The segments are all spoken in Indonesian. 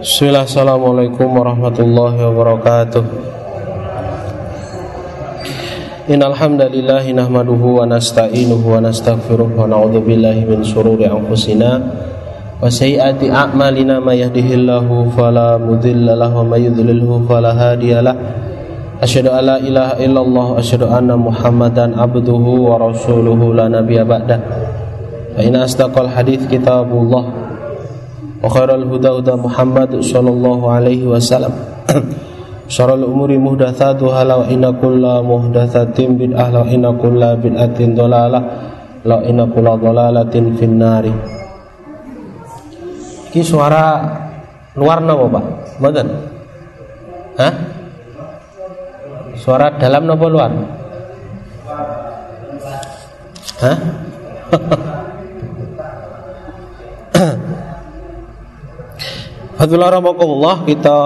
Bismillah, Assalamualaikum warahmatullahi wabarakatuh. Innal hamdalillah nahmaduhu wa nasta'inuhu wa nastaghfiruh wa na'udzu billahi min shururi anfusina wa sayyiati a'malina may yahdihillahu fala mudilla lahu wa may yudlilhu fala hadiyalah Asyhadu ilaha illallah wa anna Muhammadan abduhu wa rasuluhu la nabiyya ba'dah. Fa inna asdaqal hadits kitabullah وخير الهدى هدى محمد صلى الله عليه وسلم شر الأمور محدثاتها لو إن كل محدثة بدعة لو إن كل بدعة ضلالة لو إن كل ضلالة في النار Ki suara luar napa Pak? Mboten? Hah? Suara dalam napa luar? Hah? Rahmatullah kita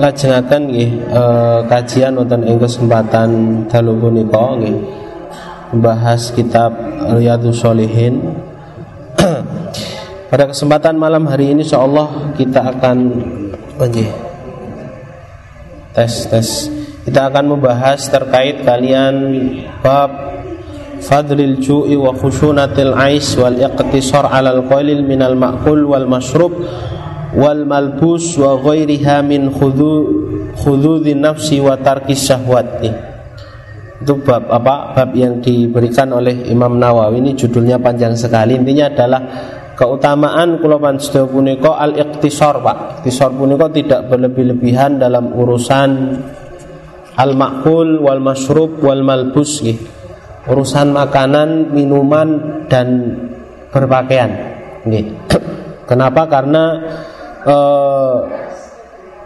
lajengaken nggih e, kajian wonten ing kesempatan dalu punika nggih. Membahas kitab Riyadhus Shalihin. Pada kesempatan malam hari ini insyaallah kita akan oh, nggih tes tes. Kita akan membahas terkait kalian bab fadlil ju'i wa khushunatil ais wal iqtisar 'alal qalil minal ma'kul wal mashrub wal malbus wa ghairiha min khudu khududin nafsi wa tarkis syahwati. Itu bab apa? Bab yang diberikan oleh Imam Nawawi. Ini judulnya panjang sekali. Intinya adalah keutamaan kula panjenengan punika al iktisar Pak. Iktisar punika tidak berlebih-lebihan dalam urusan al makul wal masrub wal malbus gitu. urusan makanan minuman dan berpakaian gitu. kenapa? Karena eh,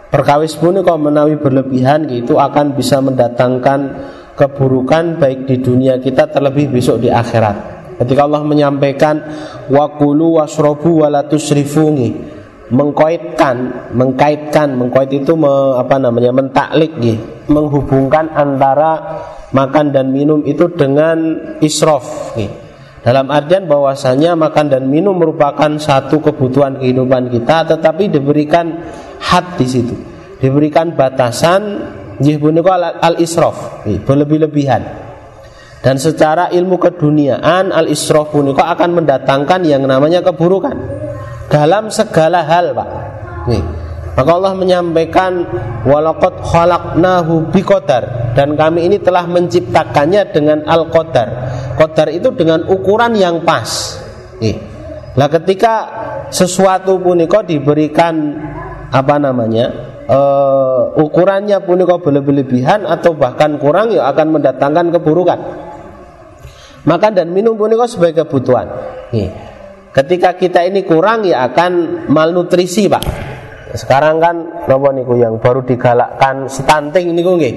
perkawis pun kalau menawi berlebihan gitu akan bisa mendatangkan keburukan baik di dunia kita terlebih besok di akhirat. Ketika Allah menyampaikan wakulu wasrobu walatusrifungi mengkaitkan mengkaitkan mengkait itu me, apa namanya mentaklik gitu, menghubungkan antara makan dan minum itu dengan israf gitu dalam artian bahwasanya makan dan minum merupakan satu kebutuhan kehidupan kita tetapi diberikan had di situ. Diberikan batasan jihbunika al-israf, berlebih-lebihan. Dan secara ilmu keduniaan al-israf punika akan mendatangkan yang namanya keburukan dalam segala hal, Pak. Nih. Maka Allah menyampaikan walaqad khalaqnahu biqadar dan kami ini telah menciptakannya dengan al-qadar. Qadar itu dengan ukuran yang pas. Nah, ketika sesuatu punika diberikan apa namanya? Uh, ukurannya punika berlebih-lebihan atau bahkan kurang ya akan mendatangkan keburukan. Makan dan minum punika sebagai kebutuhan. Nih. Ketika kita ini kurang ya akan malnutrisi, Pak sekarang kan nopo niku yang baru digalakkan stunting niku nggih.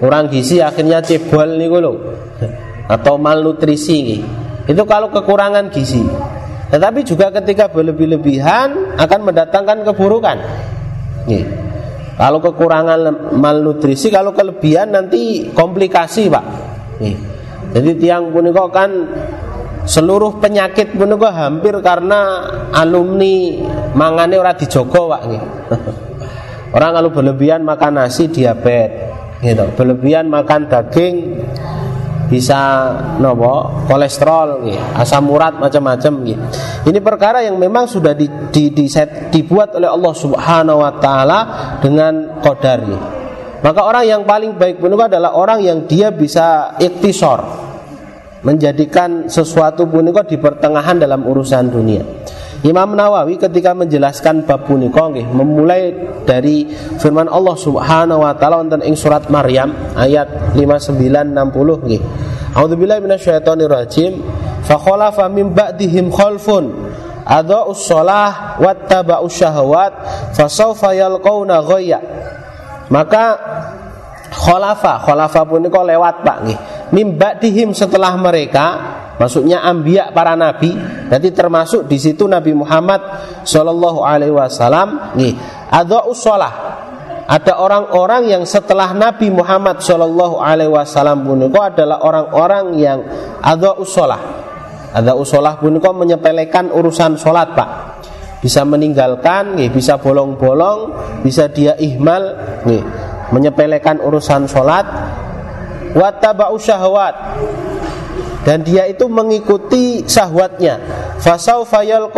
Kurang gizi akhirnya cebol niku lho. Atau malnutrisi. Itu kalau kekurangan gizi. Tetapi juga ketika berlebih-lebihan akan mendatangkan keburukan. Nih. Kalau kekurangan malnutrisi, kalau kelebihan nanti komplikasi, Pak. Nih. Jadi tiang punika kan seluruh penyakit pun hampir karena alumni mangane ora dijogo Pak Orang kalau berlebihan makan nasi diabetes gitu. Berlebihan makan daging bisa nopo kolesterol gitu. asam urat macam-macam gitu. Ini perkara yang memang sudah di, di, di set, dibuat oleh Allah Subhanahu wa taala dengan qadar gitu. Maka orang yang paling baik pun adalah orang yang dia bisa iktisor menjadikan sesuatu punika di pertengahan dalam urusan dunia. Imam Nawawi ketika menjelaskan bab punika nggih memulai dari firman Allah Subhanahu wa taala wonten ing surat Maryam ayat 5960 nggih. A'udzubillahi minasyaitonir rajim. Fa khalafa min ba'dihim khalfun adha'us shalah wattaba'us syahawat fasawfa yalqauna ghayya. Maka khalafa, khalafa punika lewat Pak nggih mimba dihim setelah mereka maksudnya ambia para nabi. Berarti termasuk di situ Nabi Muhammad Shallallahu Alaihi Wasallam. Nih ada usolah ada orang-orang yang setelah Nabi Muhammad Shallallahu Alaihi Wasallam puniko adalah orang-orang yang ada usolah ada usolah puniko menyepelekan urusan sholat pak. Bisa meninggalkan, nggih, bisa bolong-bolong, bisa dia ihmal, nggih, menyepelekan urusan sholat, wattaba'u syahwat dan dia itu mengikuti syahwatnya fasau fayal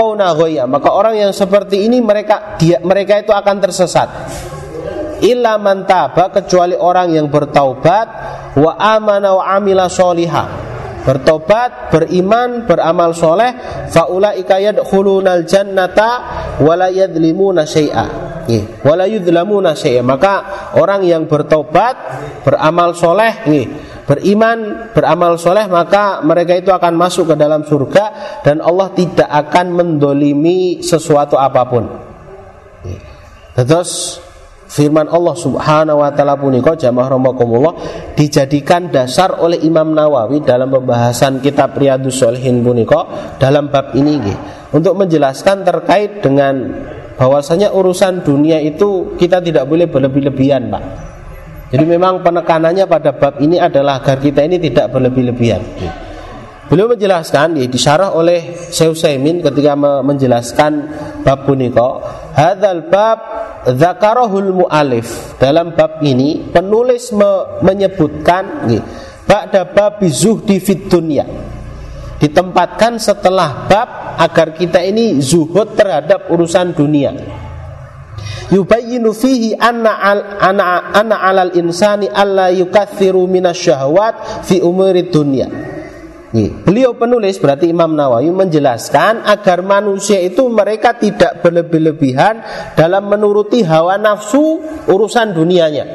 maka orang yang seperti ini mereka dia mereka itu akan tersesat illa mantaba kecuali orang yang bertaubat wa amana wa amila solihah bertobat, beriman, beramal soleh, faulaika yadkhulunal jannata wala yadlimuna syai'a. Wala yudlamuna syai'a. Maka orang yang bertobat, beramal soleh, beriman, beramal soleh, maka mereka itu akan masuk ke dalam surga dan Allah tidak akan mendolimi sesuatu apa pun. Terus firman Allah Subhanahu wa taala punika jamaah dijadikan dasar oleh Imam Nawawi dalam pembahasan kitab Riyadhus Shalihin punika dalam bab ini untuk menjelaskan terkait dengan bahwasanya urusan dunia itu kita tidak boleh berlebih-lebihan, Pak. Jadi memang penekanannya pada bab ini adalah agar kita ini tidak berlebih-lebihan. Beliau menjelaskan, ya, disyarah oleh Syekh Utsaimin ketika menjelaskan bab punika, hadzal bab zakarahul mualif. Dalam bab ini penulis me menyebutkan nggih, ba'da bab zuhdi fid dunya. Ditempatkan setelah bab agar kita ini zuhud terhadap urusan dunia. Yubayyinu fihi anna al, anna, anna alal insani alla yukatsiru minasyahawat fi umuri dunya Beliau penulis berarti Imam Nawawi menjelaskan agar manusia itu mereka tidak berlebih-lebihan dalam menuruti hawa nafsu urusan dunianya.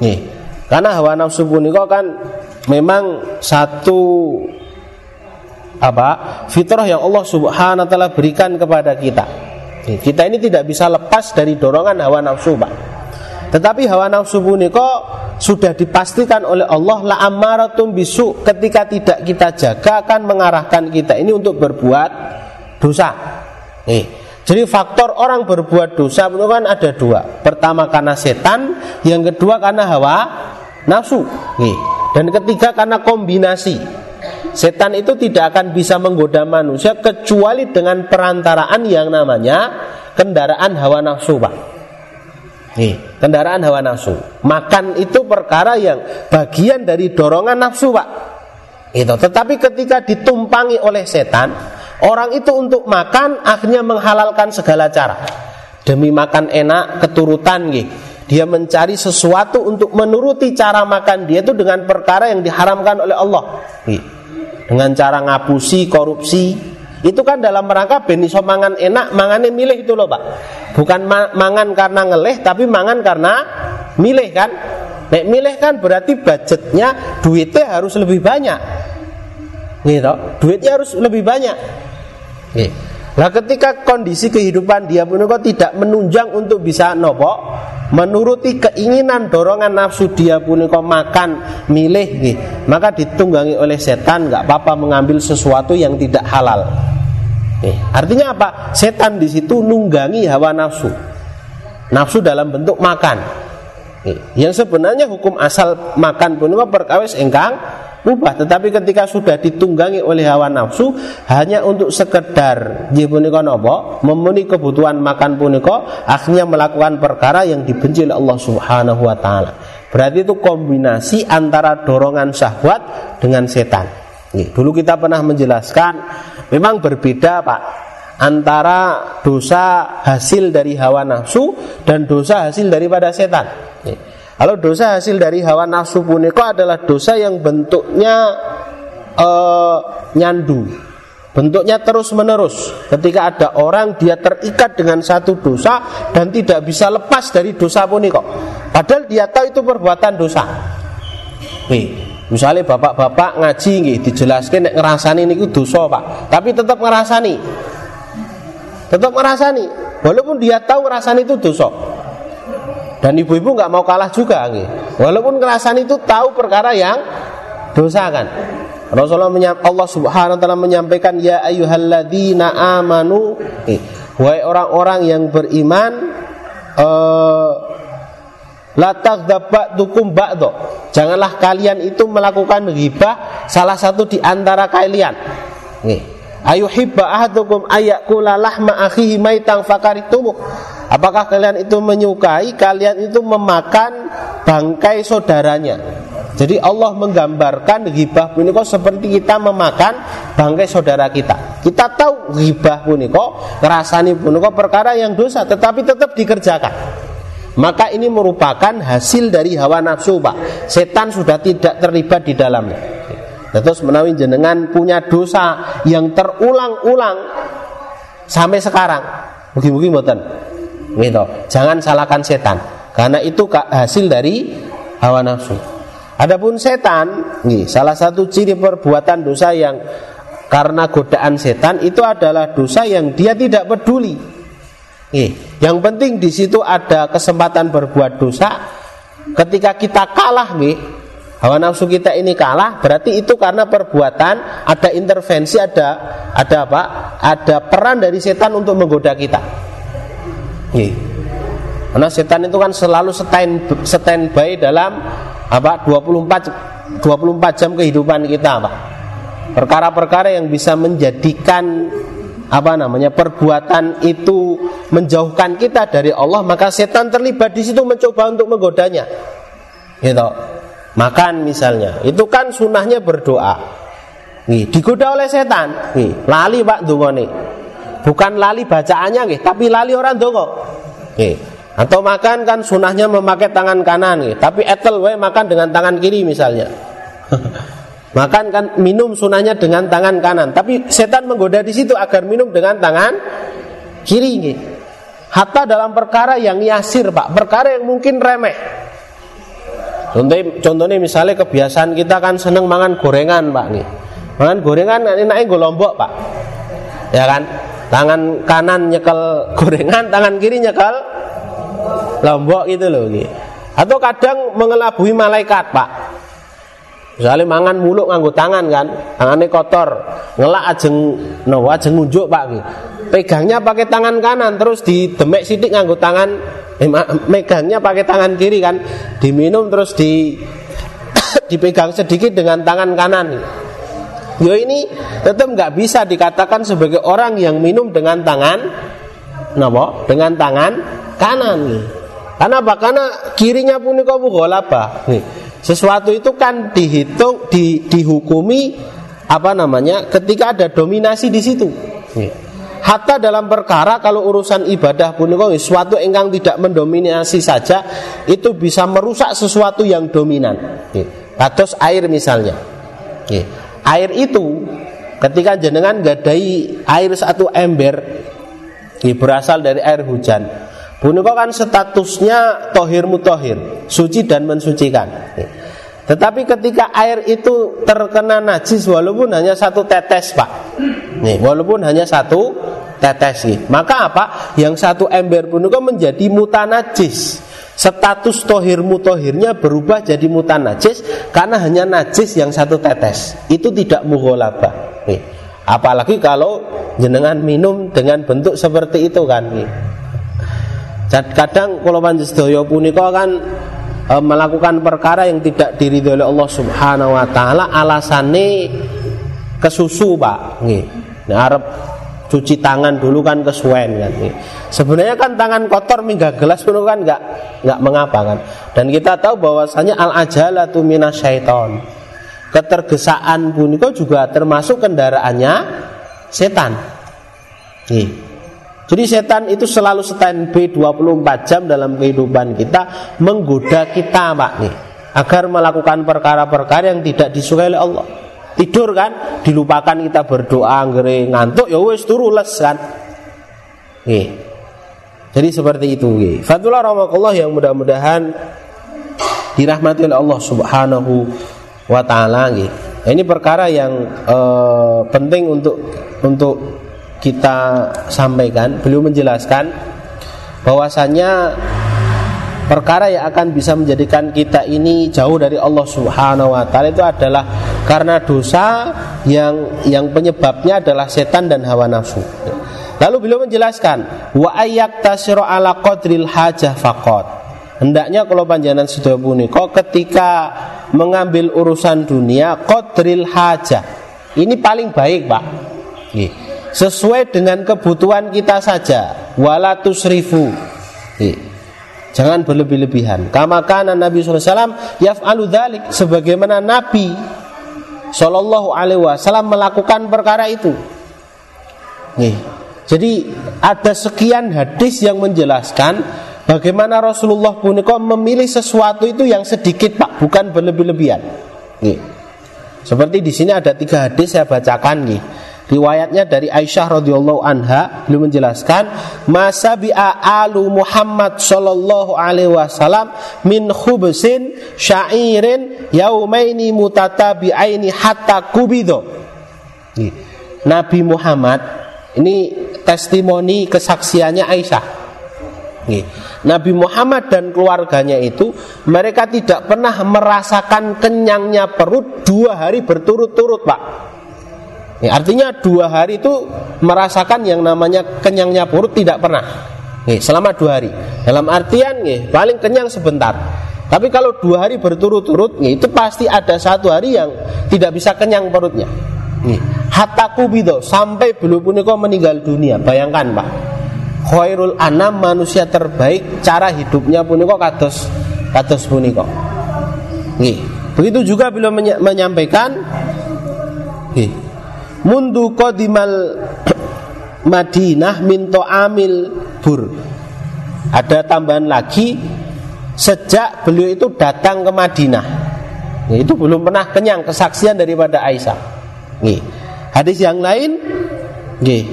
Nih, karena hawa nafsu punika kan memang satu apa fitrah yang Allah Subhanahu wa taala berikan kepada kita. Kita ini tidak bisa lepas dari dorongan hawa nafsu, Pak. Tetapi hawa nafsu punika sudah dipastikan oleh Allah la amaratum bisu ketika tidak kita jaga akan mengarahkan kita ini untuk berbuat dosa. Nih, jadi faktor orang berbuat dosa itu kan ada dua. Pertama karena setan, yang kedua karena hawa nafsu. Nih, dan ketiga karena kombinasi. Setan itu tidak akan bisa menggoda manusia kecuali dengan perantaraan yang namanya kendaraan hawa nafsu, Pak. Nih, kendaraan hawa nafsu. Makan itu perkara yang bagian dari dorongan nafsu, Pak. Itu. Tetapi ketika ditumpangi oleh setan, orang itu untuk makan akhirnya menghalalkan segala cara. Demi makan enak, keturutan gitu. Dia mencari sesuatu untuk menuruti cara makan dia itu dengan perkara yang diharamkan oleh Allah. Dengan cara ngapusi, korupsi, itu kan dalam rangka ben iso mangan enak, mangane milih itu loh, Pak. Bukan ma mangan karena ngeleh tapi mangan karena milih kan. Nek milih kan berarti budgetnya duitnya harus lebih banyak. Gitu. Duitnya harus lebih banyak. Gitu. Nah ketika kondisi kehidupan dia kok tidak menunjang untuk bisa nopo menuruti keinginan dorongan nafsu dia pun kok makan milih gitu. maka ditunggangi oleh setan nggak apa-apa mengambil sesuatu yang tidak halal. Eh, artinya apa? Setan di situ nunggangi hawa nafsu. Nafsu dalam bentuk makan. Eh, yang sebenarnya hukum asal makan pun perkawis engkang rubah tetapi ketika sudah ditunggangi oleh hawa nafsu hanya untuk sekedar punika napa memenuhi kebutuhan makan punika akhirnya melakukan perkara yang dibenci oleh Allah Subhanahu wa taala. Berarti itu kombinasi antara dorongan syahwat dengan setan. Dulu kita pernah menjelaskan memang berbeda Pak antara dosa hasil dari hawa nafsu dan dosa hasil daripada setan kalau dosa hasil dari hawa nafsu punika adalah dosa yang bentuknya uh, nyandu, bentuknya terus menerus. Ketika ada orang dia terikat dengan satu dosa dan tidak bisa lepas dari dosa punika. Padahal dia tahu itu perbuatan dosa. Nih, misalnya bapak-bapak ngaji nih, dijelaskan nek ngerasani niku dosa, Pak. Tapi tetap ngerasani. Tetap ngerasani. Walaupun dia tahu ngerasani itu dosa. Dan ibu-ibu nggak mau kalah juga, gitu. walaupun kerasan itu tahu perkara yang dosa kan. Rasulullah Allah Subhanahu wa taala menyampaikan ya ayyuhalladzina amanu eh, wahai orang-orang yang beriman eh, la taghdabatukum ba'dho janganlah kalian itu melakukan ghibah salah satu di antara kalian nih Ayuhibba ahadukum ayakula lahma akhihi maitang fakaritumu. Apakah kalian itu menyukai kalian itu memakan bangkai saudaranya? Jadi Allah menggambarkan ghibah puniko seperti kita memakan bangkai saudara kita. Kita tahu ghibah puniko, ngerasani puniko perkara yang dosa, tetapi tetap dikerjakan. Maka ini merupakan hasil dari hawa nafsu, Pak. Setan sudah tidak terlibat di dalamnya. Terus menawi jenengan punya dosa yang terulang-ulang sampai sekarang. Mungkin-mungkin mboten. Gitu. Jangan salahkan setan karena itu hasil dari hawa nafsu. Adapun setan, nih, salah satu ciri perbuatan dosa yang karena godaan setan itu adalah dosa yang dia tidak peduli. Nih, yang penting di situ ada kesempatan berbuat dosa. Ketika kita kalah, nih, hawa nafsu kita ini kalah berarti itu karena perbuatan ada intervensi ada ada apa ada peran dari setan untuk menggoda kita Nih. karena setan itu kan selalu stand standby dalam apa 24 24 jam kehidupan kita Pak. Perkara-perkara yang bisa menjadikan apa namanya perbuatan itu menjauhkan kita dari Allah maka setan terlibat di situ mencoba untuk menggodanya. Gitu. Makan misalnya. Itu kan sunnahnya berdoa. Nih digoda oleh setan. Nih lali pak dungone bukan lali bacaannya nih tapi lali orang dongo nih atau makan kan sunnahnya memakai tangan kanan nih tapi etel we makan dengan tangan kiri misalnya makan kan minum sunnahnya dengan tangan kanan tapi setan menggoda di situ agar minum dengan tangan kiri nih hatta dalam perkara yang yasir pak perkara yang mungkin remeh Contohnya, contohnya misalnya kebiasaan kita kan seneng mangan gorengan pak nih. Mangan gorengan enaknya gue lombok pak. Ya kan? Tangan kanan nyekel gorengan, tangan kiri nyekel lombok gitu loh. Gitu. Atau kadang mengelabui malaikat pak. Misalnya mangan muluk nganggo tangan kan, tangannya kotor, ngelak ajeng, no ajeng ngunjuk pak. Gitu. Pegangnya pakai tangan kanan, terus di demek sidik nganggo tangan eh, megangnya pakai tangan kiri kan diminum terus di dipegang sedikit dengan tangan kanan yo ini tetap nggak bisa dikatakan sebagai orang yang minum dengan tangan napa? Dengan tangan kanan nih. Karena apa? Karena kirinya pun kau apa nih. Sesuatu itu kan dihitung di, dihukumi apa namanya ketika ada dominasi di situ. Nih. Hatta dalam perkara kalau urusan ibadah pun sesuatu engkang tidak mendominasi saja itu bisa merusak sesuatu yang dominan. Atas air misalnya. Air itu ketika jenengan gadai air satu ember berasal dari air hujan. Punika kan statusnya tohir mutohir, suci dan mensucikan. Tetapi ketika air itu terkena najis walaupun hanya satu tetes pak, nih walaupun hanya satu tetes nih, maka apa? Yang satu ember itu menjadi mutanajis. Status tohir mutohirnya berubah jadi mutanajis karena hanya najis yang satu tetes. Itu tidak mugholabah. Nih. Apalagi kalau jenengan minum dengan bentuk seperti itu kan. Nih. Kadang kalau panjenengan punika kan e, melakukan perkara yang tidak diridhoi oleh Allah Subhanahu wa taala alasane kesusu Pak nggih nah, cuci tangan dulu kan kesuwen kan. Sebenarnya kan tangan kotor mingga gelas pun kan nggak nggak mengapa kan. Dan kita tahu bahwasanya al ajalatu minasyaiton. Ketergesaan punika juga termasuk kendaraannya setan. Nih. Jadi setan itu selalu standby 24 jam dalam kehidupan kita menggoda kita Pak nih agar melakukan perkara-perkara yang tidak disukai oleh Allah. Tidur kan dilupakan kita berdoa ngeri ngantuk ya wis turu les kan. Nih. Jadi seperti itu nggih. Fatullah rahmatullah yang mudah-mudahan dirahmati oleh Allah Subhanahu wa taala nggih. Ini perkara yang uh, penting untuk untuk kita sampaikan, beliau menjelaskan bahwasanya perkara yang akan bisa menjadikan kita ini jauh dari Allah Subhanahu wa taala itu adalah karena dosa yang yang penyebabnya adalah setan dan hawa nafsu. Lalu beliau menjelaskan wa ayyak tasiro ala qadril hajah faqat. Hendaknya kalau panjangan sudah kok ketika mengambil urusan dunia qadril hajah. Ini paling baik, Pak. Sesuai dengan kebutuhan kita saja. Wala tusrifu. Jangan berlebih-lebihan. Kama kana Nabi SAW yaf'alu dzalik sebagaimana Nabi Shallallahu alaihi wasallam melakukan perkara itu. Nih. Jadi ada sekian hadis yang menjelaskan bagaimana Rasulullah punika memilih sesuatu itu yang sedikit Pak, bukan berlebih-lebihan. Nih. Seperti di sini ada tiga hadis saya bacakan nih. Riwayatnya dari Aisyah radhiyallahu anha beliau menjelaskan masa alu Muhammad sallallahu alaihi wasallam min khubsin syairin yaumaini mutatabi'aini hatta kubido. Nabi Muhammad ini testimoni kesaksiannya Aisyah. Nabi Muhammad dan keluarganya itu mereka tidak pernah merasakan kenyangnya perut dua hari berturut-turut, Pak. Ya, artinya dua hari itu merasakan yang namanya kenyangnya perut tidak pernah. Ya, selama dua hari. Dalam artian ya, paling kenyang sebentar. Tapi kalau dua hari berturut-turut, ya, itu pasti ada satu hari yang tidak bisa kenyang perutnya. Ya. Hataku bido sampai belum puniko meninggal dunia. Bayangkan pak, khairul anam manusia terbaik cara hidupnya puniko kados kados puniko. Nih, begitu juga belum menyampaikan. Nih, mundu qadimal Madinah minto amil bur. Ada tambahan lagi sejak beliau itu datang ke Madinah. Itu belum pernah kenyang kesaksian daripada Aisyah. Nih. hadis yang lain nih,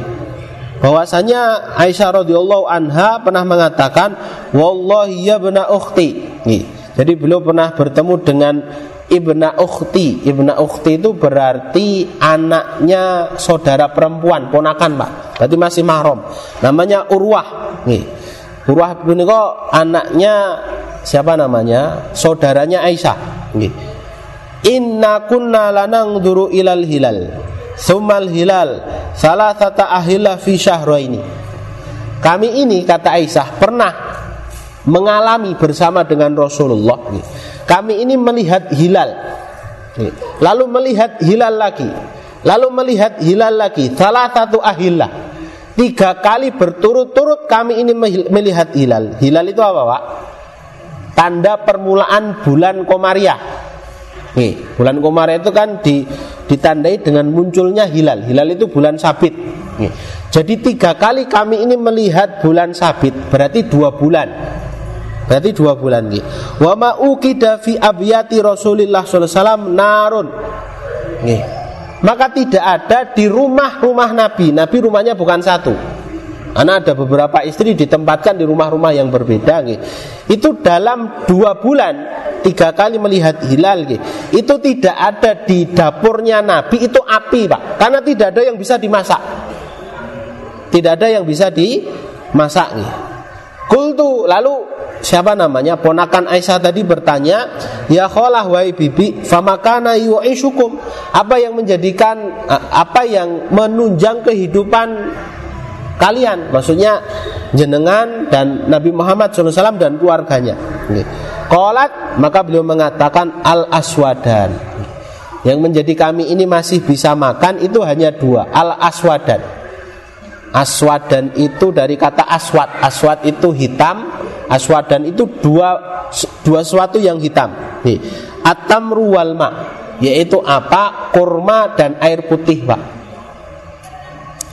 bahwasanya Aisyah radhiyallahu anha pernah mengatakan wallahi ya bena ukhti. Nih. jadi beliau pernah bertemu dengan ibna ukhti. Ibna ukhti itu berarti anaknya saudara perempuan ponakan pak. Berarti masih mahram. Namanya urwah. Nih. Urwah ini kok anaknya siapa namanya? Saudaranya Aisyah. Nih. Inna kunna lanang duru ilal hilal. Sumal hilal. Salah tata ahila fi ini kami ini kata Aisyah pernah mengalami bersama dengan Rasulullah. Nih kami ini melihat hilal. Lalu melihat hilal lagi. Lalu melihat hilal lagi. Salah satu ahillah. Tiga kali berturut-turut kami ini melihat hilal. Hilal itu apa pak? Tanda permulaan bulan komariah. Nih, bulan komariah itu kan di, ditandai dengan munculnya hilal. Hilal itu bulan sabit. Nih. jadi tiga kali kami ini melihat bulan sabit berarti dua bulan Berarti dua bulan lagi. Wa ma ukida fi abiyati Rasulillah sallallahu narun. Nih. Maka tidak ada di rumah-rumah Nabi. Nabi rumahnya bukan satu. Karena ada beberapa istri ditempatkan di rumah-rumah yang berbeda. Nih. Itu dalam dua bulan tiga kali melihat hilal. Nih. Itu tidak ada di dapurnya Nabi itu api pak. Karena tidak ada yang bisa dimasak. Tidak ada yang bisa dimasak. Nih. Kultu lalu siapa namanya? Ponakan Aisyah tadi bertanya ya kholah wai bibi famakana yu'ishukum? Apa yang menjadikan apa yang menunjang kehidupan kalian? Maksudnya jenengan dan Nabi Muhammad SAW dan keluarganya. Kolat maka beliau mengatakan al aswadan. Yang menjadi kami ini masih bisa makan itu hanya dua al aswadan. Aswadan itu dari kata aswad aswad itu hitam aswadan itu dua dua sesuatu yang hitam. Nih, atamru wal ma yaitu apa? Kurma dan air putih, Pak.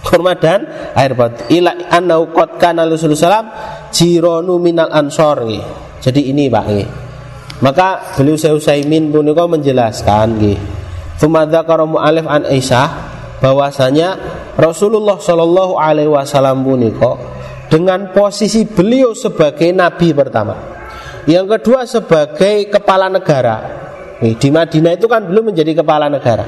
Kurma dan air putih. Ila annau qad kana Rasulullah jironu minal ansor nih. Jadi ini, Pak, nih. Maka beliau Utsaimin punika menjelaskan nggih. Tsumma mu'alif an Aisyah bahwasanya Rasulullah Shallallahu alaihi wasallam punika dengan posisi beliau sebagai nabi pertama. Yang kedua sebagai kepala negara. Di Madinah itu kan belum menjadi kepala negara.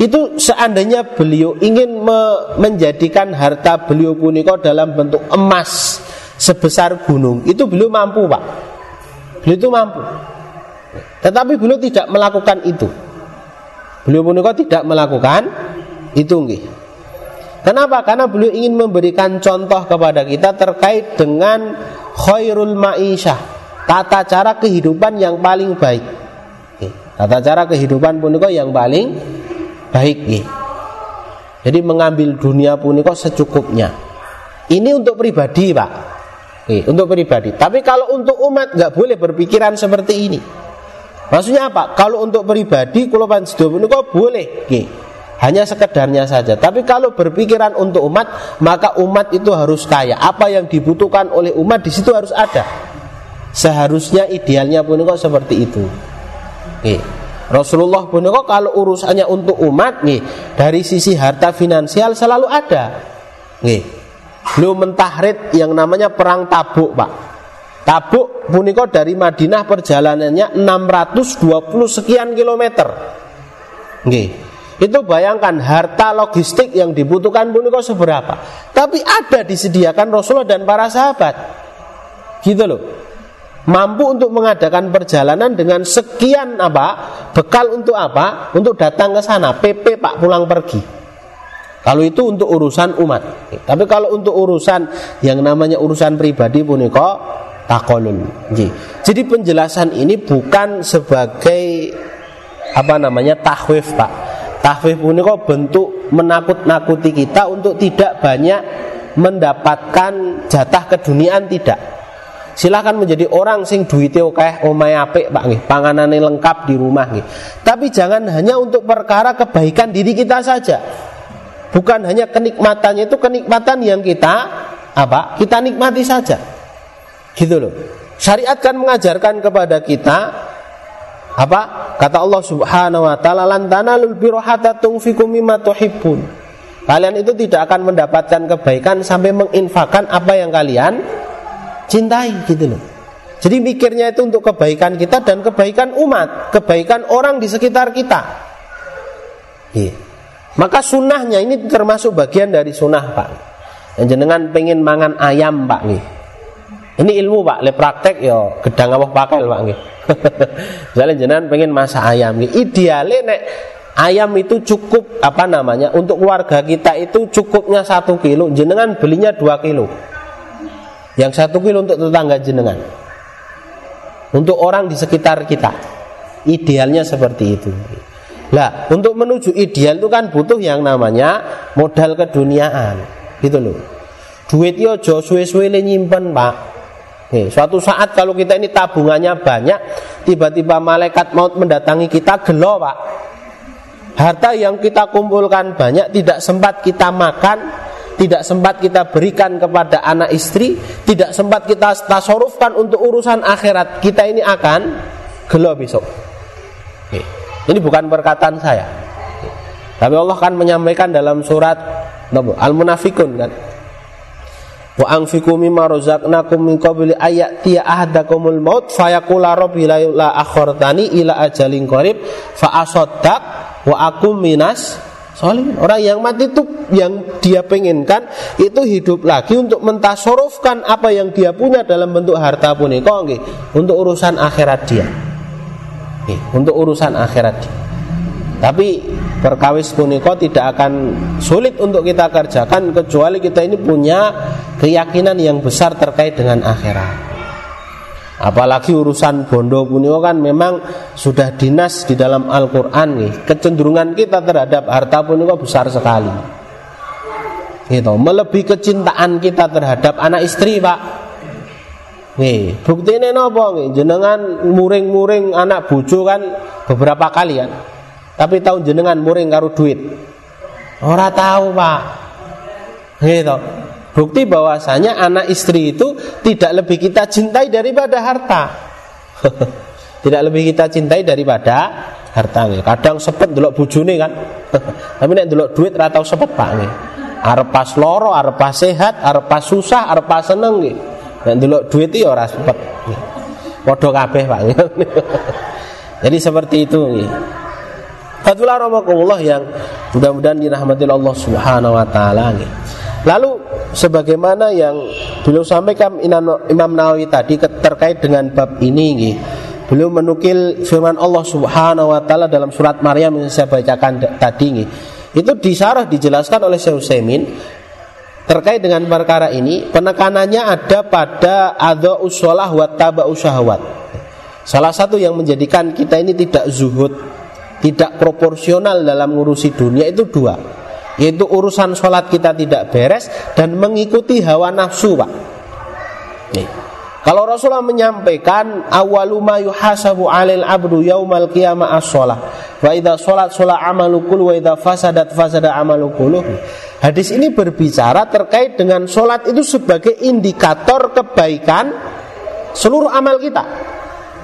Itu seandainya beliau ingin me menjadikan harta beliau puniko dalam bentuk emas sebesar gunung, itu beliau mampu, Pak. Beliau itu mampu. Tetapi beliau tidak melakukan itu. Beliau puniko tidak melakukan itu nggih. Kenapa? Karena beliau ingin memberikan contoh kepada kita terkait dengan khairul ma'isyah, tata cara kehidupan yang paling baik. Tata cara kehidupan pun yang paling baik. Jadi mengambil dunia punika secukupnya. Ini untuk pribadi, Pak. Untuk pribadi. Tapi kalau untuk umat nggak boleh berpikiran seperti ini. Maksudnya apa? Kalau untuk pribadi kulo panjenengan punika boleh. Hanya sekedarnya saja. Tapi kalau berpikiran untuk umat, maka umat itu harus kaya. Apa yang dibutuhkan oleh umat di situ harus ada. Seharusnya idealnya pun kok seperti itu. Oke. Rasulullah pun kok kalau urusannya untuk umat nih dari sisi harta finansial selalu ada. Nih. Beliau mentahrid yang namanya perang Tabuk, Pak. Tabuk puniko dari Madinah perjalanannya 620 sekian kilometer. Nggih. Itu bayangkan harta logistik yang dibutuhkan puniko seberapa. Tapi ada disediakan Rasulullah dan para sahabat. Gitu loh. Mampu untuk mengadakan perjalanan dengan sekian apa bekal untuk apa untuk datang ke sana PP Pak pulang pergi. Kalau itu untuk urusan umat. Tapi kalau untuk urusan yang namanya urusan pribadi pun kok takolun jadi penjelasan ini bukan sebagai apa namanya tahwif Pak tahwif pun kok bentuk menakut-nakuti kita untuk tidak banyak mendapatkan jatah keduniaan tidak Silahkan menjadi orang sing duitnya oke, omai apik Pak nggih, panganane lengkap di rumah nggih. Tapi jangan hanya untuk perkara kebaikan diri kita saja. Bukan hanya kenikmatannya itu kenikmatan yang kita apa? Kita nikmati saja. Gitu loh. Syariat kan mengajarkan kepada kita apa? Kata Allah Subhanahu wa taala lan tanalul birra hatta mimma tuhibbun. Kalian itu tidak akan mendapatkan kebaikan sampai menginfakkan apa yang kalian cintai gitu loh. Jadi mikirnya itu untuk kebaikan kita dan kebaikan umat, kebaikan orang di sekitar kita. Iya. Maka sunnahnya ini termasuk bagian dari sunnah pak. Yang jenengan pengen mangan ayam pak nih. Ini ilmu pak, le praktek yo gedang apa pakai pak nih. Misalnya jenengan pengen masak ayam nih. Idealnya nek ayam itu cukup apa namanya untuk keluarga kita itu cukupnya satu kilo, jenengan belinya dua kilo. Yang satu kilo untuk tetangga jenengan. Untuk orang di sekitar kita. Idealnya seperti itu. Lah, untuk menuju ideal itu kan butuh yang namanya modal keduniaan. Gitu loh. Duit yo jo suwe-suwe nyimpen, Pak. Nih, suatu saat kalau kita ini tabungannya banyak, tiba-tiba malaikat maut mendatangi kita gelo, Pak. Harta yang kita kumpulkan banyak tidak sempat kita makan, tidak sempat kita berikan kepada anak istri, tidak sempat kita tasorufkan untuk urusan akhirat, kita ini akan gelo besok. Ini bukan perkataan saya. Tapi Allah kan menyampaikan dalam surat Al-Munafikun kan. Wa anfiqu mimma razaqnakum min qabli ayati ahadakumul maut fayaqula rabbi la akhartani ila ajalin qarib fa asaddaq wa akum minas Soalnya orang yang mati itu yang dia pengenkan itu hidup lagi untuk mentasorofkan apa yang dia punya dalam bentuk harta pun okay, untuk urusan akhirat dia. Okay, untuk urusan akhirat dia. Tapi perkawis puniko tidak akan sulit untuk kita kerjakan kecuali kita ini punya keyakinan yang besar terkait dengan akhirat. Apalagi urusan bondo punio kan memang sudah dinas di dalam Al-Quran nih. Kecenderungan kita terhadap harta punio besar sekali. Gitu, melebihi kecintaan kita terhadap anak istri, Pak. Nih, bukti ini nopo nih, jenengan muring-muring anak bujo kan beberapa kali kan. Tapi tahun jenengan muring karo duit. Ora tahu, Pak. Gitu. Bukti bahwasanya anak istri itu tidak lebih kita cintai daripada harta. tidak lebih kita cintai daripada harta Kadang sepet delok bojone kan. Tapi nek delok duit ora tau sepet Pak nggih. Arep pas loro, arep pas sehat, arep pas susah, arep pas seneng nggih. Nek delok duit ya ora sepet. Padha kabeh Pak. Jadi seperti itu nggih. Fatulah yang mudah-mudahan dirahmati Allah Subhanahu wa taala. Lalu sebagaimana yang beliau sampaikan Imam Nawawi tadi terkait dengan bab ini Beliau menukil firman Allah Subhanahu wa taala dalam surat Maryam yang saya bacakan tadi Itu disarah dijelaskan oleh Syekh Utsaimin terkait dengan perkara ini penekanannya ada pada ada usolah wa taba usyahwat. Salah satu yang menjadikan kita ini tidak zuhud, tidak proporsional dalam ngurusi dunia itu dua. Yaitu urusan sholat kita tidak beres Dan mengikuti hawa nafsu Pak Nih. Kalau Rasulullah menyampaikan awaluma yuhasabu alil abdu yaumal qiyamah as-shalah. Wa idza salat salat amalu kullu wa idza fasadat fasada amalu kullu. Hadis ini berbicara terkait dengan sholat itu sebagai indikator kebaikan seluruh amal kita.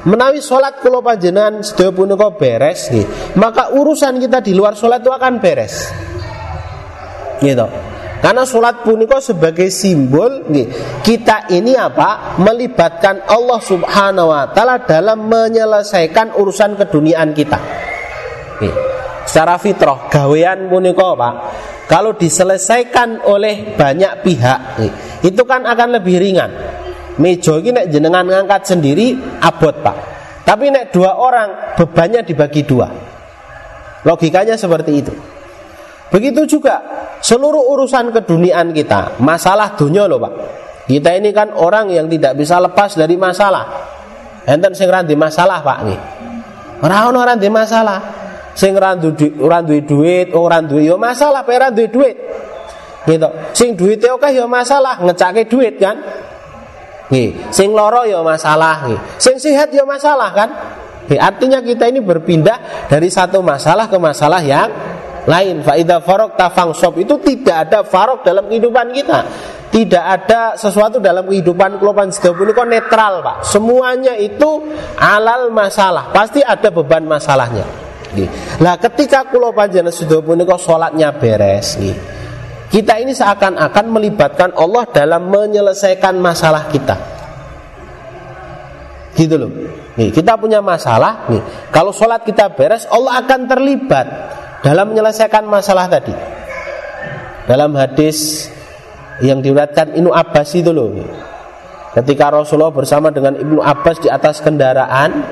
Menawi sholat kalau panjenengan sedaya punika beres nih, maka urusan kita di luar sholat itu akan beres. Gitu. Karena sholat punika sebagai simbol nih, kita ini apa? Melibatkan Allah Subhanahu wa taala dalam menyelesaikan urusan keduniaan kita. Nih, secara fitrah gawean punika Pak, kalau diselesaikan oleh banyak pihak, nih, itu kan akan lebih ringan. Mejo ini nek jenengan ngangkat sendiri abot Pak. Tapi nek dua orang bebannya dibagi dua. Logikanya seperti itu. Begitu juga seluruh urusan keduniaan kita, masalah dunia loh Pak. Kita ini kan orang yang tidak bisa lepas dari masalah. Enten sing di masalah Pak nih. Ora ono ora di masalah. Sing randu duwe duit, ora duwe yo masalah, pe duwe duit. Gitu. Sing duwite oke yo masalah, ngecake duit kan. Nih, sing loro yo masalah nih. Sing sehat yo masalah kan. Nih, artinya kita ini berpindah dari satu masalah ke masalah yang lain. Faida farok tafang sop itu tidak ada farok dalam kehidupan kita. Tidak ada sesuatu dalam kehidupan kelopan sedapun kok netral pak. Semuanya itu alal masalah. Pasti ada beban masalahnya. Lah ketika kulo panjana sudah punika sholatnya beres nih. Kita ini seakan-akan melibatkan Allah dalam menyelesaikan masalah kita gitu loh nih, kita punya masalah nih kalau sholat kita beres Allah akan terlibat dalam menyelesaikan masalah tadi. Dalam hadis yang diriwayatkan Ibnu Abbas itu loh. Ketika Rasulullah bersama dengan Ibnu Abbas di atas kendaraan,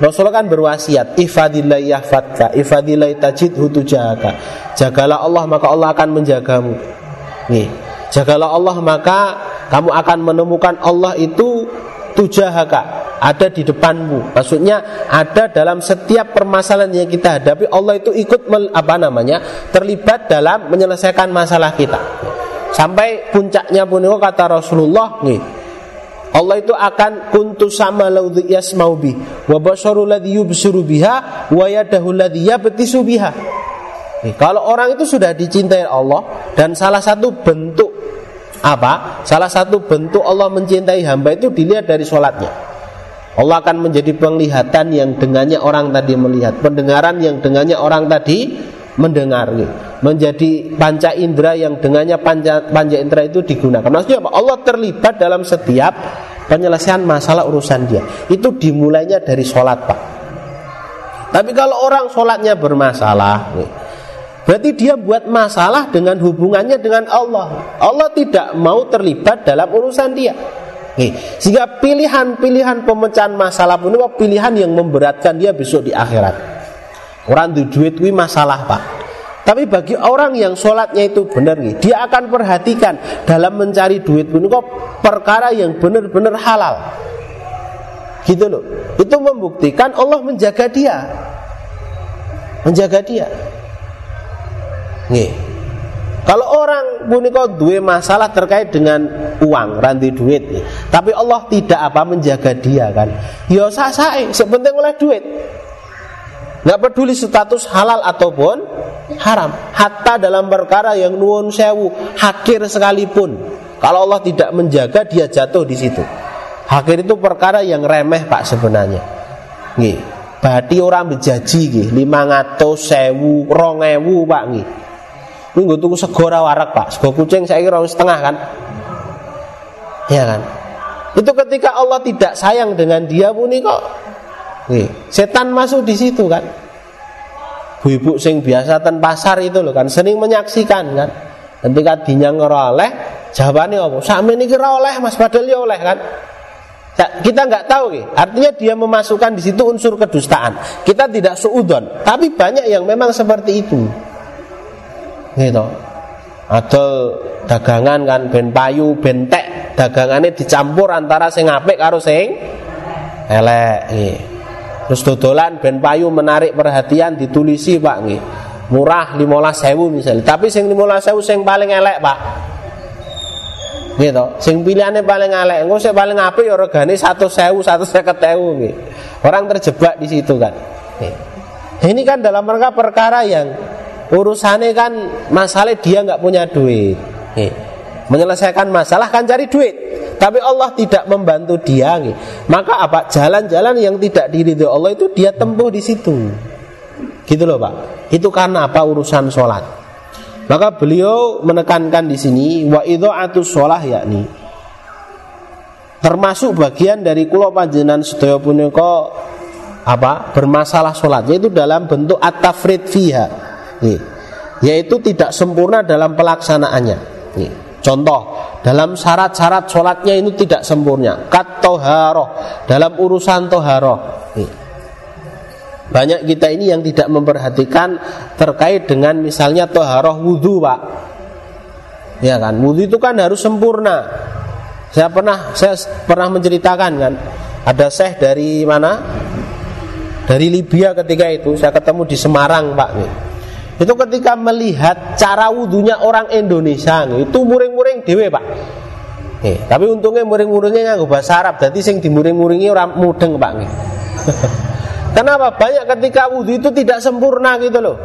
Rasulullah kan berwasiat, "Ifadillah yahfadka, ifadillah tajidhu tujahaka." Jagalah Allah maka Allah akan menjagamu. Nih, jagalah Allah maka kamu akan menemukan Allah itu tujahaka ada di depanmu. Maksudnya ada dalam setiap permasalahan yang kita hadapi Allah itu ikut mel, apa namanya? terlibat dalam menyelesaikan masalah kita. Sampai puncaknya pun kata Rasulullah nih. Allah itu akan kuntu sama laudhi yasmau bi wa basaru ladhi yubsuru biha wa yadahu ladhi yabtisu biha. Nih, kalau orang itu sudah dicintai Allah dan salah satu bentuk apa? Salah satu bentuk Allah mencintai hamba itu dilihat dari sholatnya. Allah akan menjadi penglihatan yang dengannya orang tadi melihat, pendengaran yang dengannya orang tadi mendengar, menjadi panca indera yang dengannya panca, panca indera itu digunakan. Maksudnya apa? Allah terlibat dalam setiap penyelesaian masalah urusan dia. Itu dimulainya dari sholat pak. Tapi kalau orang sholatnya bermasalah, berarti dia buat masalah dengan hubungannya dengan Allah. Allah tidak mau terlibat dalam urusan dia. Nih, sehingga pilihan-pilihan pemecahan masalah pun pilihan yang memberatkan dia besok di akhirat. Orang di duit itu masalah pak. Tapi bagi orang yang sholatnya itu benar nih, dia akan perhatikan dalam mencari duit pun kok perkara yang benar-benar halal. Gitu loh. Itu membuktikan Allah menjaga dia. Menjaga dia. Nih, kalau orang punika dua masalah terkait dengan uang, ranti duit, tapi Allah tidak apa menjaga dia kan? Ya sah sah, sepenting oleh duit. Nggak peduli status halal ataupun haram. Hatta dalam perkara yang nuwun sewu, hakir sekalipun. Kalau Allah tidak menjaga, dia jatuh di situ. Hakir itu perkara yang remeh pak sebenarnya. Nih, berarti orang berjanji, lima ngatus sewu, rongewu pak nih ini gue segora warak pak Sego kucing saya kira setengah kan Ya kan Itu ketika Allah tidak sayang dengan dia pun kok Nih, Setan masuk di situ kan? Bu-ibu sing biasa ten pasar itu loh kan? Sering menyaksikan kan? Ketika dinya ngeroleh Jawabannya apa? Sama ini kira oleh mas Padahal ya oleh kan? Kita nggak tahu nih. artinya dia memasukkan di situ unsur kedustaan. Kita tidak seudon, tapi banyak yang memang seperti itu. Gitu. Ada dagangan kan? Ben payu ben tek dagangannya dicampur antara sing apik karo sing elek nggih terus dodolan ben payu menarik perhatian ditulisi Pak nggih. Murah 15.000 misalnya. Tapi sing 15.000 sing paling elek Pak. Gitu sing pilihannya paling elek. Engko sing paling apik ya regane 100.000 150.000 nggih. Orang terjebak di situ kan. Ini kan dalam rangka perkara yang urusannya kan masalah dia nggak punya duit menyelesaikan masalah kan cari duit. Tapi Allah tidak membantu dia maka apa? Jalan-jalan yang tidak diridhoi Allah itu dia tempuh di situ. Gitu loh Pak. Itu karena apa? Urusan sholat. Maka beliau menekankan di sini wa idha'atus sholah yakni. Termasuk bagian dari kulo panjenengan sedaya punika apa? Bermasalah sholat yaitu dalam bentuk at-tafrid fiha. Yaitu tidak sempurna dalam pelaksanaannya contoh dalam syarat-syarat sholatnya itu tidak sempurna. Kat toharoh dalam urusan toharoh. Banyak kita ini yang tidak memperhatikan terkait dengan misalnya toharoh wudhu pak. Ya kan, wudhu itu kan harus sempurna. Saya pernah saya pernah menceritakan kan Ada syekh dari mana? Dari Libya ketika itu Saya ketemu di Semarang pak Itu ketika melihat cara wudhunya orang Indonesia Itu muring-muring dewe pak Eh, tapi untungnya muring-muringnya nggak bahasa Arab, jadi sing dimuring-muringi orang mudeng pak. Kenapa? Banyak ketika wudhu itu tidak sempurna gitu loh.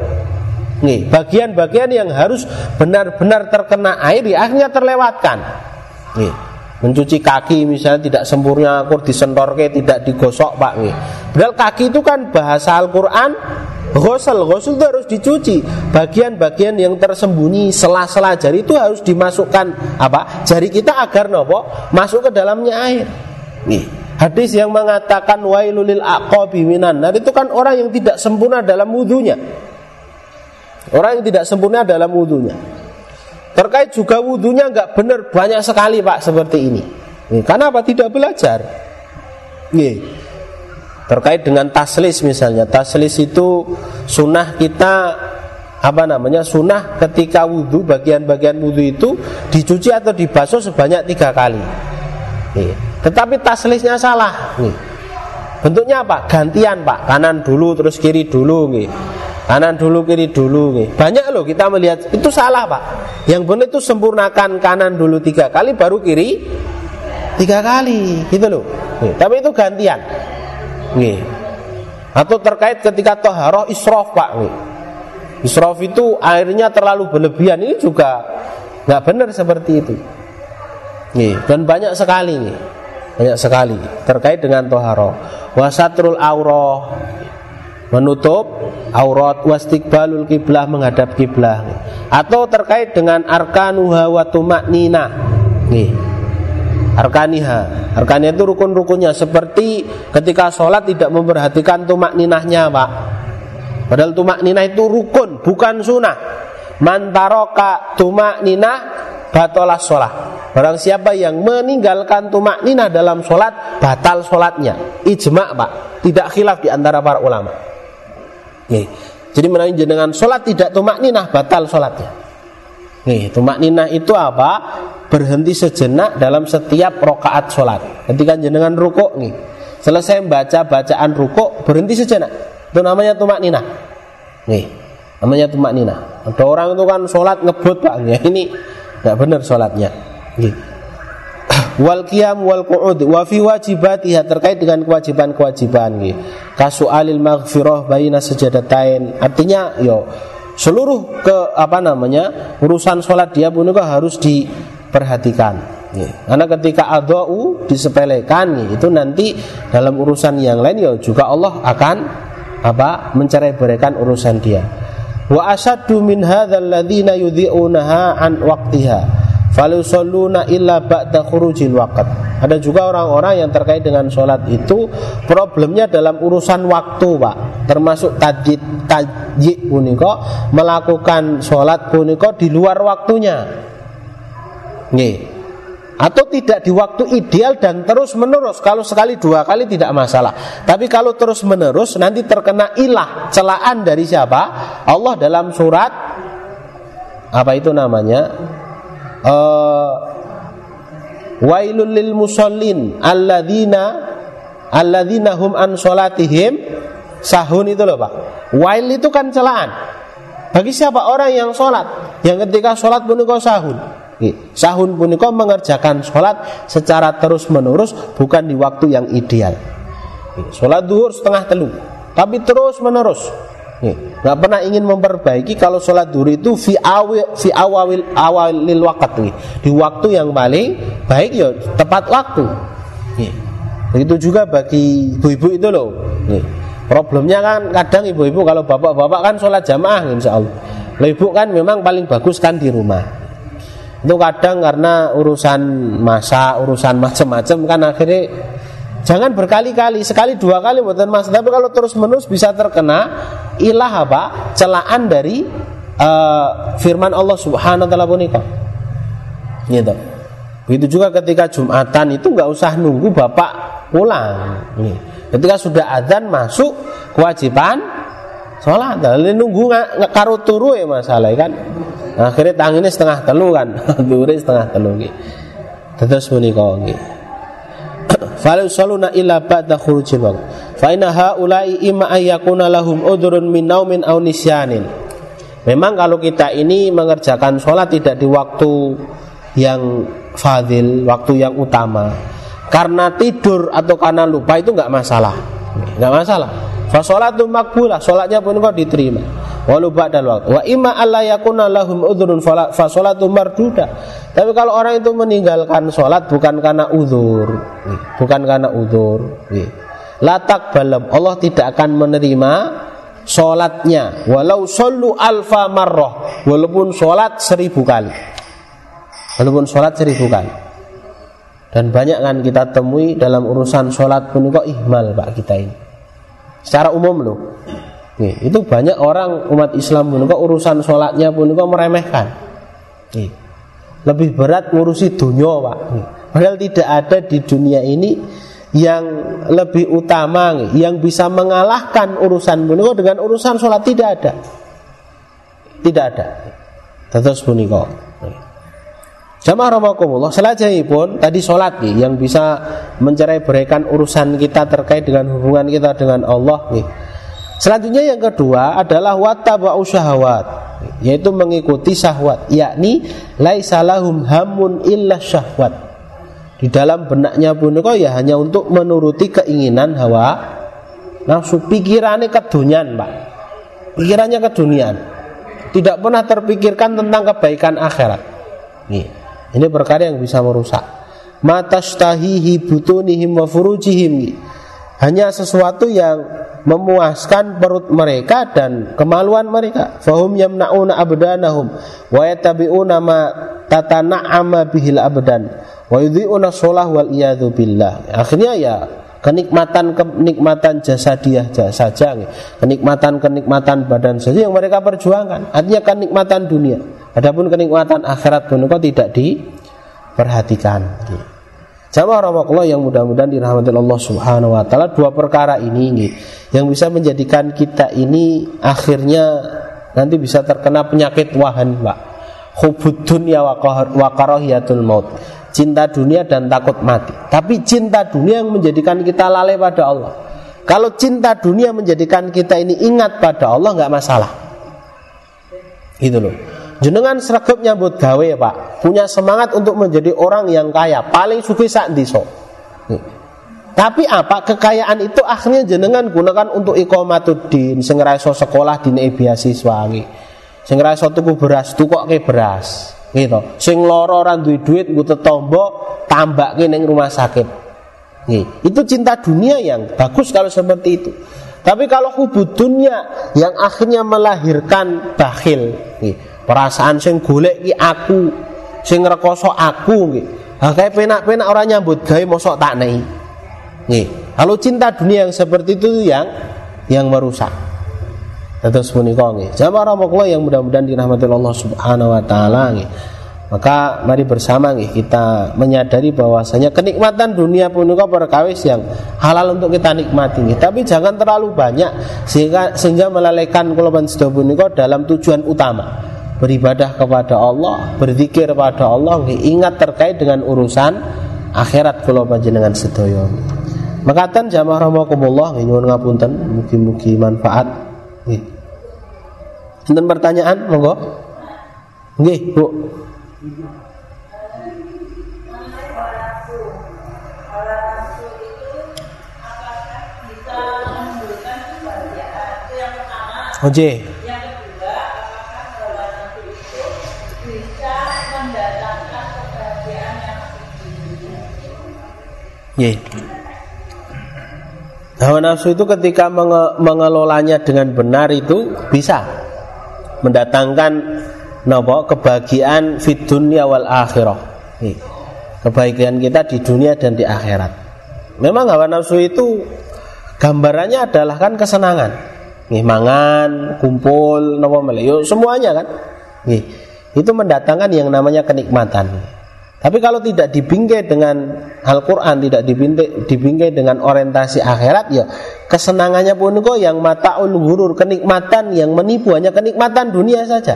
Nih, bagian-bagian yang harus benar-benar terkena air ya akhirnya terlewatkan. Nih, mencuci kaki misalnya tidak sempurna, kur disentorke, tidak digosok pak. Nih. Padahal kaki itu kan bahasa Al-Quran Ghosel, ghosel itu harus dicuci Bagian-bagian yang tersembunyi Sela-sela jari itu harus dimasukkan apa Jari kita agar nopo Masuk ke dalamnya air Nih Hadis yang mengatakan wailulil aqabi minan nar itu kan orang yang tidak sempurna dalam wudhunya. Orang yang tidak sempurna dalam wudhunya. Terkait juga wudhunya nggak benar banyak sekali pak seperti ini. Nih, karena apa tidak belajar? Nih, terkait dengan taslis misalnya, taslis itu sunnah kita apa namanya sunnah ketika wudhu bagian-bagian wudhu itu dicuci atau dibasuh sebanyak tiga kali. Nih. Tetapi taslisnya salah. Nih. Bentuknya apa? Gantian pak. Kanan dulu terus kiri dulu. Nih. Kanan dulu kiri dulu. Nih. Banyak loh kita melihat itu salah pak. Yang benar itu sempurnakan kanan dulu tiga kali baru kiri tiga kali gitu loh. Nih. Tapi itu gantian. Nih. Atau terkait ketika toharoh isrof pak. Nih. Isrof itu airnya terlalu berlebihan ini juga nggak benar seperti itu. Nih, dan banyak sekali nih banyak sekali terkait dengan toharo wasatrul aurah menutup aurat wastikbalul kiblah menghadap kiblah atau terkait dengan arkanuha wa nih arkaniha arkaniha itu rukun-rukunnya. Seperti ketika sholat tidak memperhatikan tumak ninahnya pak. Padahal tumak ninah itu rukun bukan sunnah. Mantaroka tumak ninah batolah sholat. Barang siapa yang meninggalkan tumak nina dalam sholat Batal sholatnya. Ijma pak. Tidak khilaf di antara para ulama. Nih. Jadi menanya dengan sholat tidak tumak nina Batal sholatnya Nih, tumak nina itu apa? Berhenti sejenak dalam setiap rokaat sholat. Ketika jenengan rukuk nih. Selesai membaca bacaan rukuk Berhenti sejenak. Itu namanya tumak nina. Nih, namanya tumak nina. Ada orang itu kan sholat ngebut pak. Ya, Ini nggak benar sholatnya. Wal qiyam wal qu'ud wa fi wajibatiha terkait dengan kewajiban-kewajiban nggih kasualil maghfirah baina sajadatain artinya yo seluruh ke apa namanya urusan sholat dia pun juga harus diperhatikan ya. karena ketika adau disepelekan ya, itu nanti dalam urusan yang lain ya juga Allah akan apa mencerai berikan urusan dia wa asaddu min hadzal ladzina yudhi'unaha an waqtiha Falusalluna illa ba'da khurujil waqt. Ada juga orang-orang yang terkait dengan sholat itu problemnya dalam urusan waktu, Pak. Termasuk tajid tajid puniko melakukan sholat puniko di luar waktunya. Nih. Atau tidak di waktu ideal dan terus menerus. Kalau sekali dua kali tidak masalah. Tapi kalau terus menerus nanti terkena ilah celaan dari siapa? Allah dalam surat apa itu namanya? uh, wailul lil musallin alladzina alladzina hum an salatihim sahun itu loh Pak. Wail itu kan celaan. Bagi siapa orang yang sholat, yang ketika sholat punika sahun, sahun punika mengerjakan sholat secara terus menerus bukan di waktu yang ideal. Sholat duhur setengah telu, tapi terus menerus. Nggak pernah ingin memperbaiki kalau sholat duhur itu fi awil fi awalil awalil waktu di waktu yang paling baik ya tepat waktu. Begitu juga bagi ibu-ibu itu loh. Problemnya kan kadang ibu-ibu kalau bapak-bapak kan sholat jamaah insya Allah. Ibu kan memang paling bagus kan di rumah. Itu kadang karena urusan masa, urusan macam-macam kan akhirnya jangan berkali-kali, sekali dua kali buatan mas. Tapi kalau terus menerus bisa terkena ilah apa? Celaan dari uh, firman Allah Subhanahu wa taala punika. Gitu. Begitu juga ketika Jumatan itu nggak usah nunggu bapak pulang. Nih. Ketika sudah adzan masuk kewajiban sholat. Lalu nunggu nggak karo turu ya masalah kan. Akhirnya tanginnya setengah telu kan, dure setengah telu gitu. Terus menika nggih. Falau saluna illa ba'da khurujil waqt. Fa inna haula'i imma ayyakuna lahum udhrun min naumin aw nisyanin. Memang kalau kita ini mengerjakan sholat tidak di waktu yang fadil, waktu yang utama karena tidur atau karena lupa itu nggak masalah nggak masalah Fasolatu makbulah, sholatnya pun kau diterima. Walau ba'dal waktu. Wa imma alla yakuna lahum udhurun fasolatu marduda. Tapi kalau orang itu meninggalkan sholat bukan karena udur, bukan karena udur. Latak balam Allah tidak akan menerima sholatnya walau solu alfa marroh walaupun sholat seribu kali walaupun sholat seribu kali dan banyak kan kita temui dalam urusan sholat pun kok ihmal pak kita ini. Secara umum loh. Nih, itu banyak orang umat Islam pun kok urusan sholatnya pun kok meremehkan. Nih, lebih berat ngurusi dunia pak. Nih, padahal tidak ada di dunia ini yang lebih utama nih, yang bisa mengalahkan urusan puniko dengan urusan sholat tidak ada. Tidak ada. Terus puniko. Jamaah rahmakumullah pun tadi sholat nih yang bisa mencerai berikan urusan kita terkait dengan hubungan kita dengan Allah nih. Selanjutnya yang kedua adalah watabau syahwat yaitu mengikuti syahwat yakni laisalahum hamun illa syahwat. Di dalam benaknya pun kok ya hanya untuk menuruti keinginan hawa nafsu pikirannya kedunian Pak. Pikirannya kedunian. Tidak pernah terpikirkan tentang kebaikan akhirat. Nih. Ini perkara yang bisa merusak. Mata stahihi butunihim wa furujihim. Hanya sesuatu yang memuaskan perut mereka dan kemaluan mereka. Fahum yamna'una abdanahum wa yatabi'una ma tatana'ama bihil abdan wa yudhi'una sholah wal iyadhu billah. Akhirnya ya kenikmatan kenikmatan jasadiah saja kenikmatan kenikmatan badan saja yang mereka perjuangkan artinya kenikmatan dunia Adapun kenikmatan akhirat pun kok tidak diperhatikan. Jamaah rahmatullah yang mudah-mudahan dirahmati Allah Subhanahu wa taala dua perkara ini nih, yang bisa menjadikan kita ini akhirnya nanti bisa terkena penyakit wahan, Pak. Hubud dunya wa karahiyatul maut. Cinta dunia dan takut mati. Tapi cinta dunia yang menjadikan kita lalai pada Allah. Kalau cinta dunia menjadikan kita ini ingat pada Allah nggak masalah. Gitu loh. Jenengan sregep nyambut gawe pak. Punya semangat untuk menjadi orang yang kaya. Paling suki sak diso Tapi apa? Kekayaan itu akhirnya jenengan gunakan untuk ikomatuddin Sing raiso sekolah di beasiswa Sing raiso tuku beras tukok ke beras gitu. Sing loro orang duit duit gue tetombo tambah ke rumah sakit. Itu cinta dunia yang bagus kalau seperti itu. Tapi kalau hubud dunia yang akhirnya melahirkan bakhil, Perasaan sing golek ki aku, sing rekoso aku nggih. Ha kae penak-penak orang nyambut gawe mosok tak nei. Nggih. Kalau cinta dunia yang seperti itu yang yang merusak. Terus punika nggih. Jamaah rahmatullah yang mudah-mudahan dirahmati Allah Subhanahu wa taala nggih. Maka mari bersama nih kita menyadari bahwasanya kenikmatan dunia punika perkawis yang halal untuk kita nikmati nih. Tapi jangan terlalu banyak sehingga sehingga melalaikan kula punika dalam tujuan utama beribadah kepada Allah, berzikir kepada Allah, ingat terkait dengan urusan akhirat kula panjenengan sedaya. Makatan jamaah rahimakumullah nyuwun ngapunten mugi-mugi manfaat. Enten pertanyaan monggo. Nggih, Bu. Oke. Nggih. Hawa nafsu itu ketika menge mengelolanya dengan benar itu bisa mendatangkan nopo kebahagiaan fit dunia wal akhirah. Nih, kebahagiaan kita di dunia dan di akhirat. Memang hawa nafsu itu gambarannya adalah kan kesenangan. Nih, mangan, kumpul, nopo melayu, semuanya kan. Nih, itu mendatangkan yang namanya kenikmatan. Tapi kalau tidak dibingkai dengan Al-Quran, tidak dibingkai, dibingkai dengan orientasi akhirat, ya kesenangannya pun kok yang mata ghurur, kenikmatan yang menipu hanya kenikmatan dunia saja.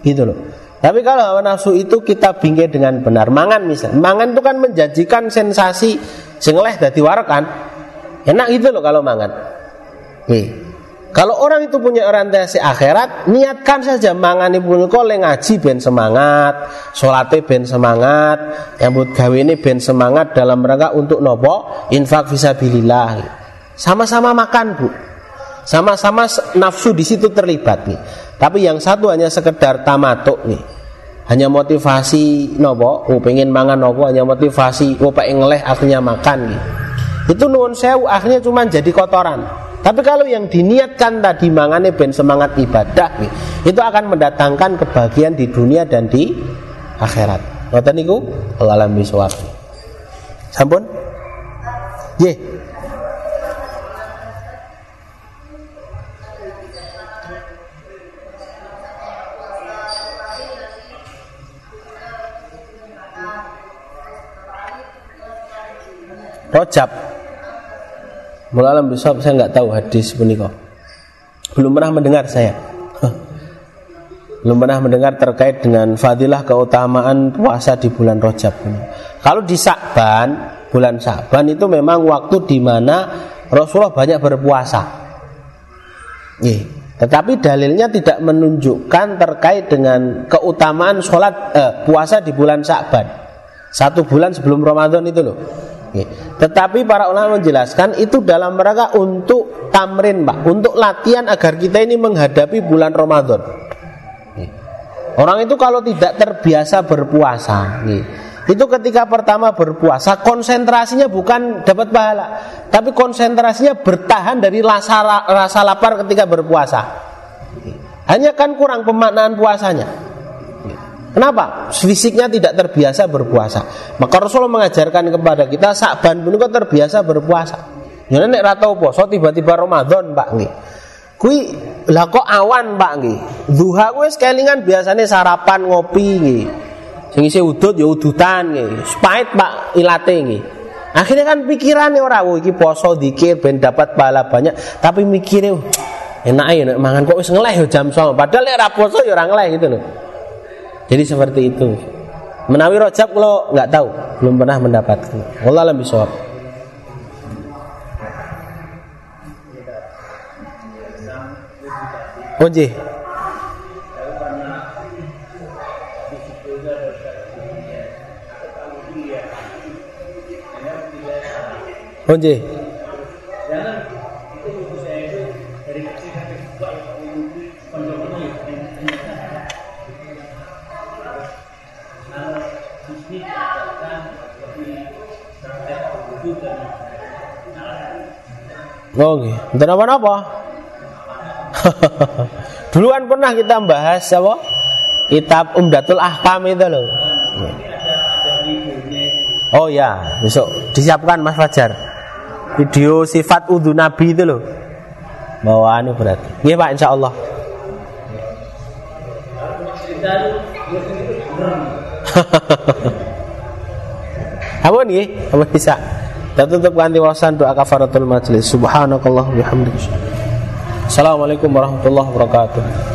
Gitu loh. Tapi kalau hawa nafsu itu kita bingkai dengan benar. Mangan misal, mangan itu kan menjanjikan sensasi sengeleh dari warak kan. Enak gitu loh kalau mangan. Kalau orang itu punya orientasi akhirat, niatkan saja mangani punika le ngaji ben semangat, salate ben semangat, nyambut gawe ini ben semangat dalam rangka untuk nopo infak fisabilillah. Sama-sama makan, Bu. Sama-sama nafsu di situ terlibat nih. Tapi yang satu hanya sekedar tamatuk nih. Hanya motivasi nopo, oh pengen mangan nopo, hanya motivasi, oh pengen ngeleh akhirnya makan nih. Itu nuwun sewu akhirnya cuma jadi kotoran. Tapi kalau yang diniatkan tadi mangane ben semangat ibadah itu akan mendatangkan kebahagiaan di dunia dan di akhirat. Ngoten niku alam bisawab. Sampun? Ye. Rojab Mulalam besok saya nggak tahu hadis punika. Belum pernah mendengar saya. Belum pernah mendengar terkait dengan fadilah keutamaan puasa di bulan Rajab. Kalau di Sa'ban, bulan Sa'ban itu memang waktu di mana Rasulullah banyak berpuasa. Nih, tetapi dalilnya tidak menunjukkan terkait dengan keutamaan sholat eh, puasa di bulan Sa'ban. Satu bulan sebelum Ramadan itu loh. Tetapi para ulama menjelaskan itu dalam rangka untuk tamrin, Pak, untuk latihan agar kita ini menghadapi bulan Ramadan. Orang itu kalau tidak terbiasa berpuasa, itu ketika pertama berpuasa konsentrasinya bukan dapat pahala, tapi konsentrasinya bertahan dari rasa rasa lapar ketika berpuasa. Hanya kan kurang pemaknaan puasanya. Kenapa? Fisiknya tidak terbiasa berpuasa. Maka Rasulullah mengajarkan kepada kita sakban pun kok terbiasa berpuasa. Ya nek ratau poso tiba-tiba Ramadan, Pak nggih. Kui lah kok awan, Pak nggih. Duha kuwi kelingan biasanya sarapan ngopi nggih. Sing isi udut ya udutan nggih. Spait Pak ilate nggih. Akhirnya kan pikirannya orang, oh iki poso dikit ben dapat pahala banyak, tapi mikirnya enak ya mangan kok wis ngeleh ya jam 9. Padahal nek ra poso ya ora ngeleh gitu loh. Jadi seperti itu. Menawi rojab kalau nggak tahu, belum pernah mendapatkan. Allah alam bisawab. Oje. Oje. Oh, okay. Apa-apa. Dulu kan pernah kita bahas apa? Kitab Umdatul Ahkam itu loh. Oh ya, besok disiapkan Mas Fajar. Video sifat udhu Nabi itu loh. Bawaan berarti. Iya Pak, Insya Allah. apa nih? Apa bisa? Dan tutup ganti wawasan doa kafaratul majlis. Subhanakallah bihamdika. Assalamualaikum warahmatullahi wabarakatuh.